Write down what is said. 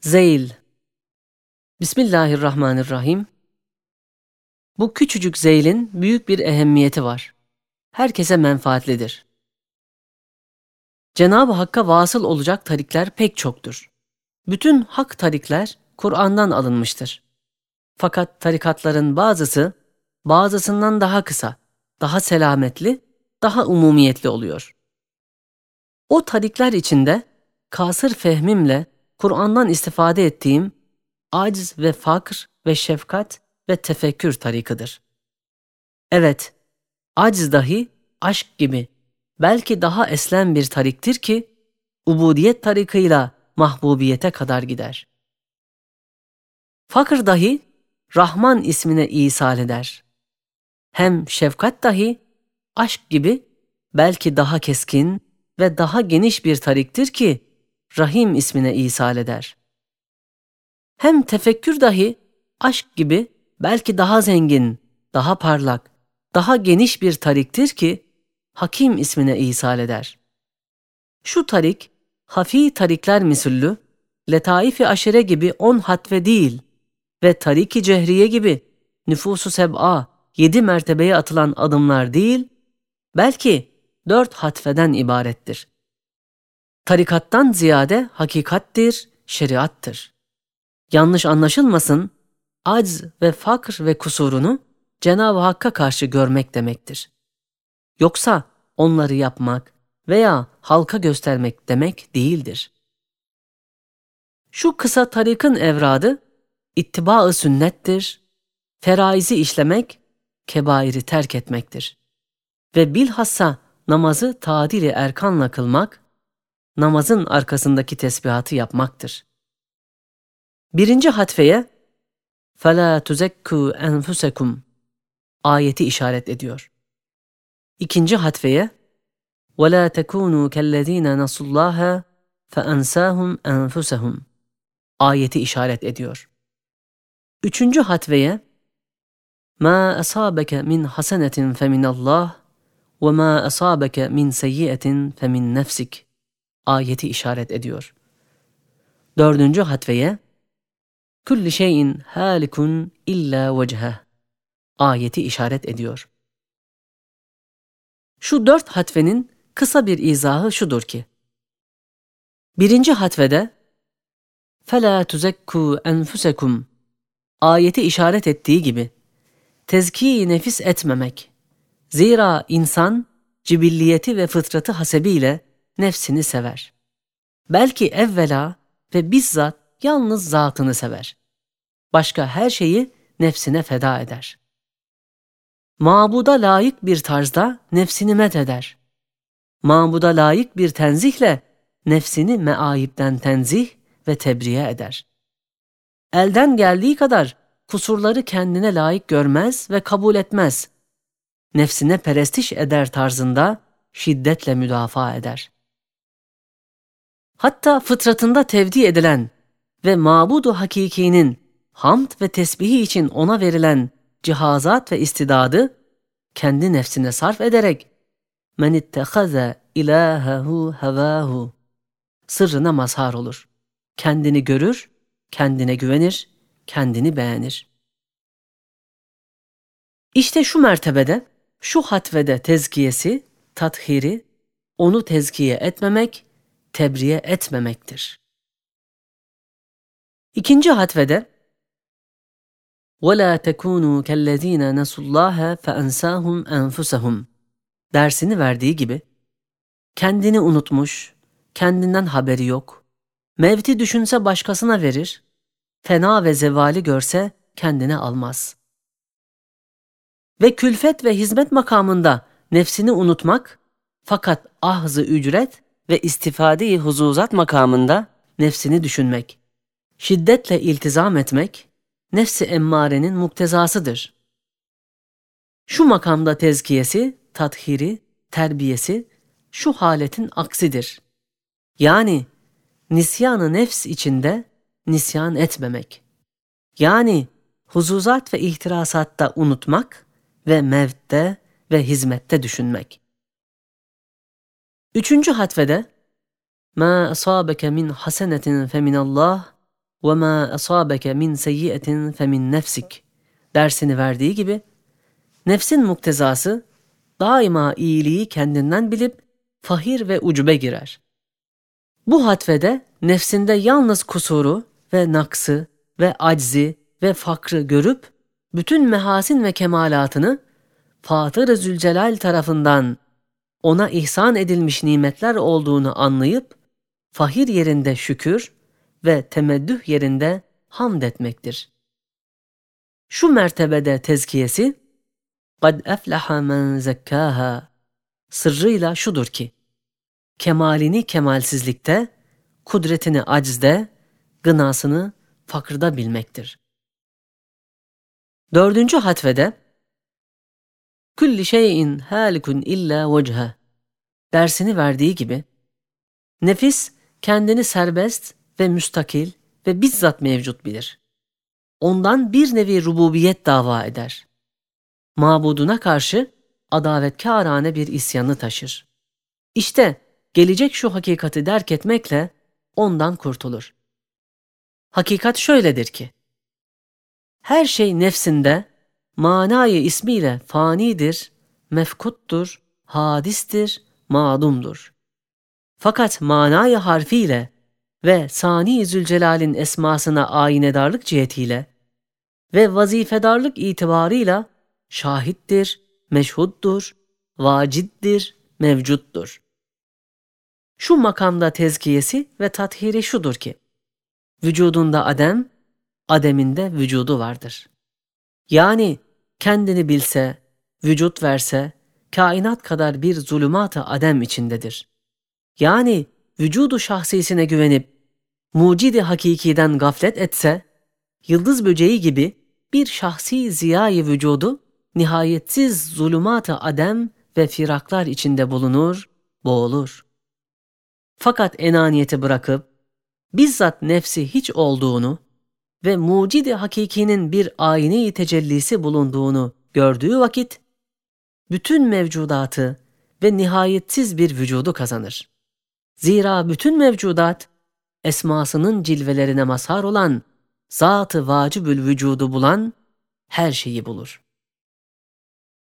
Zeyl Bismillahirrahmanirrahim Bu küçücük zeylin büyük bir ehemmiyeti var. Herkese menfaatlidir. Cenab-ı Hakk'a vasıl olacak tarikler pek çoktur. Bütün hak tarikler Kur'an'dan alınmıştır. Fakat tarikatların bazısı bazısından daha kısa, daha selametli, daha umumiyetli oluyor. O tarikler içinde kasır fehmimle Kur'an'dan istifade ettiğim aciz ve fakr ve şefkat ve tefekkür tarikıdır. Evet, aciz dahi aşk gibi belki daha eslem bir tariktir ki ubudiyet tarikıyla mahbubiyete kadar gider. Fakr dahi Rahman ismine isal eder. Hem şefkat dahi aşk gibi belki daha keskin ve daha geniş bir tariktir ki Rahim ismine isal eder. Hem tefekkür dahi aşk gibi belki daha zengin, daha parlak, daha geniş bir tariktir ki Hakim ismine isal eder. Şu tarik, hafi tarikler misüllü, letaif-i aşire gibi on hatve değil ve tarik-i cehriye gibi nüfusu seb'a, yedi mertebeye atılan adımlar değil, belki dört hatfeden ibarettir. Tarikattan ziyade hakikattir, şeriattır. Yanlış anlaşılmasın, acz ve fakr ve kusurunu Cenab-ı Hakk'a karşı görmek demektir. Yoksa onları yapmak veya halka göstermek demek değildir. Şu kısa tarikın evradı, ittiba-ı sünnettir, feraizi işlemek, kebairi terk etmektir. Ve bilhassa namazı tadili erkanla kılmak, namazın arkasındaki tesbihatı yapmaktır. Birinci hatfeye فَلَا تُزَكُّوا أَنْفُسَكُمْ ayeti işaret ediyor. İkinci hatfeye وَلَا تَكُونُوا كَالَّذ۪ينَ نَسُوا اللّٰهَ فَأَنْسَاهُمْ أَنْفُسَهُمْ ayeti işaret ediyor. Üçüncü hatveye مَا أَصَابَكَ مِنْ حَسَنَةٍ فَمِنَ اللّٰهِ وَمَا أَصَابَكَ مِنْ سَيِّئَةٍ فَمِنْ نَفْسِكَ ayeti işaret ediyor. Dördüncü hatveye Kulli şeyin halikun illa vecheh ayeti işaret ediyor. Şu dört hatvenin kısa bir izahı şudur ki, birinci hatvede فَلَا تُزَكُّوا أَنْفُسَكُمْ ayeti işaret ettiği gibi, tezki nefis etmemek. Zira insan cibilliyeti ve fıtratı hasebiyle nefsini sever. Belki evvela ve bizzat yalnız zatını sever. Başka her şeyi nefsine feda eder. Mabuda layık bir tarzda nefsini met eder. Mabuda layık bir tenzihle nefsini meayipten tenzih ve tebriye eder. Elden geldiği kadar kusurları kendine layık görmez ve kabul etmez. Nefsine perestiş eder tarzında şiddetle müdafaa eder. Hatta fıtratında tevdi edilen ve mabudu hakikinin hamd ve tesbihi için ona verilen cihazat ve istidadı kendi nefsine sarf ederek men ittehaze ilahehu hevahu sırrına mazhar olur. Kendini görür, kendine güvenir, kendini beğenir. İşte şu mertebede, şu hatvede tezkiyesi, tathiri, onu tezkiye etmemek, tebriye etmemektir. İkinci hatvede وَلَا تَكُونُوا كَالَّذ۪ينَ نَسُوا اللّٰهَ فَاَنْسَاهُمْ أَنْفُسَهُمْ dersini verdiği gibi, kendini unutmuş, kendinden haberi yok, mevti düşünse başkasına verir, fena ve zevali görse kendine almaz. Ve külfet ve hizmet makamında nefsini unutmak, fakat ahzı ücret ve istifade-i huzuzat makamında nefsini düşünmek, şiddetle iltizam etmek, nefsi emmarenin muktezasıdır. Şu makamda tezkiyesi, tathiri, terbiyesi şu haletin aksidir. Yani nisyanı nefs içinde nisyan etmemek. Yani huzuzat ve ihtirasatta unutmak ve mevtte ve hizmette düşünmek. Üçüncü hatvede مَا أَصَابَكَ مِنْ حَسَنَةٍ فَمِنَ اللّٰهِ وَمَا أَصَابَكَ مِنْ سَيِّئَةٍ فَمِنْ nefsik dersini verdiği gibi, nefsin muktezası daima iyiliği kendinden bilip fahir ve ucube girer. Bu hatvede nefsinde yalnız kusuru ve naksı ve aczi ve fakrı görüp bütün mehasin ve kemalatını Fatır-ı Zülcelal tarafından ona ihsan edilmiş nimetler olduğunu anlayıp fahir yerinde şükür ve temeddüh yerinde hamd etmektir. Şu mertebede tezkiyesi قَدْ اَفْلَحَ مَنْ زَكَّاهَا sırrıyla şudur ki, kemalini kemalsizlikte, kudretini acizde, gınasını fakırda bilmektir. Dördüncü hatvede, Külli şeyin halikun illa vechhe dersini verdiği gibi, nefis kendini serbest ve müstakil ve bizzat mevcut bilir. Ondan bir nevi rububiyet dava eder. Mabuduna karşı adavetkârane bir isyanı taşır. İşte gelecek şu hakikati derk etmekle ondan kurtulur. Hakikat şöyledir ki, her şey nefsinde manayı ismiyle fanidir, mefkuttur, hadistir, madumdur. Fakat manayı harfiyle ve Sani Zülcelal'in esmasına ayinedarlık cihetiyle ve vazifedarlık itibarıyla şahittir, meşhuddur, vaciddir, mevcuttur. Şu makamda tezkiyesi ve tathiri şudur ki, vücudunda adem, ademinde vücudu vardır. Yani kendini bilse, vücut verse, kainat kadar bir zulümat-ı adem içindedir. Yani vücudu şahsisine güvenip, mucidi hakikiden gaflet etse, yıldız böceği gibi bir şahsi ziyayı vücudu nihayetsiz zulümat-ı adem ve firaklar içinde bulunur, boğulur. Fakat enaniyeti bırakıp, bizzat nefsi hiç olduğunu ve mucidi hakikinin bir ayine tecellisi bulunduğunu gördüğü vakit, bütün mevcudatı ve nihayetsiz bir vücudu kazanır. Zira bütün mevcudat, esmasının cilvelerine mazhar olan, zat-ı vacibül vücudu bulan her şeyi bulur.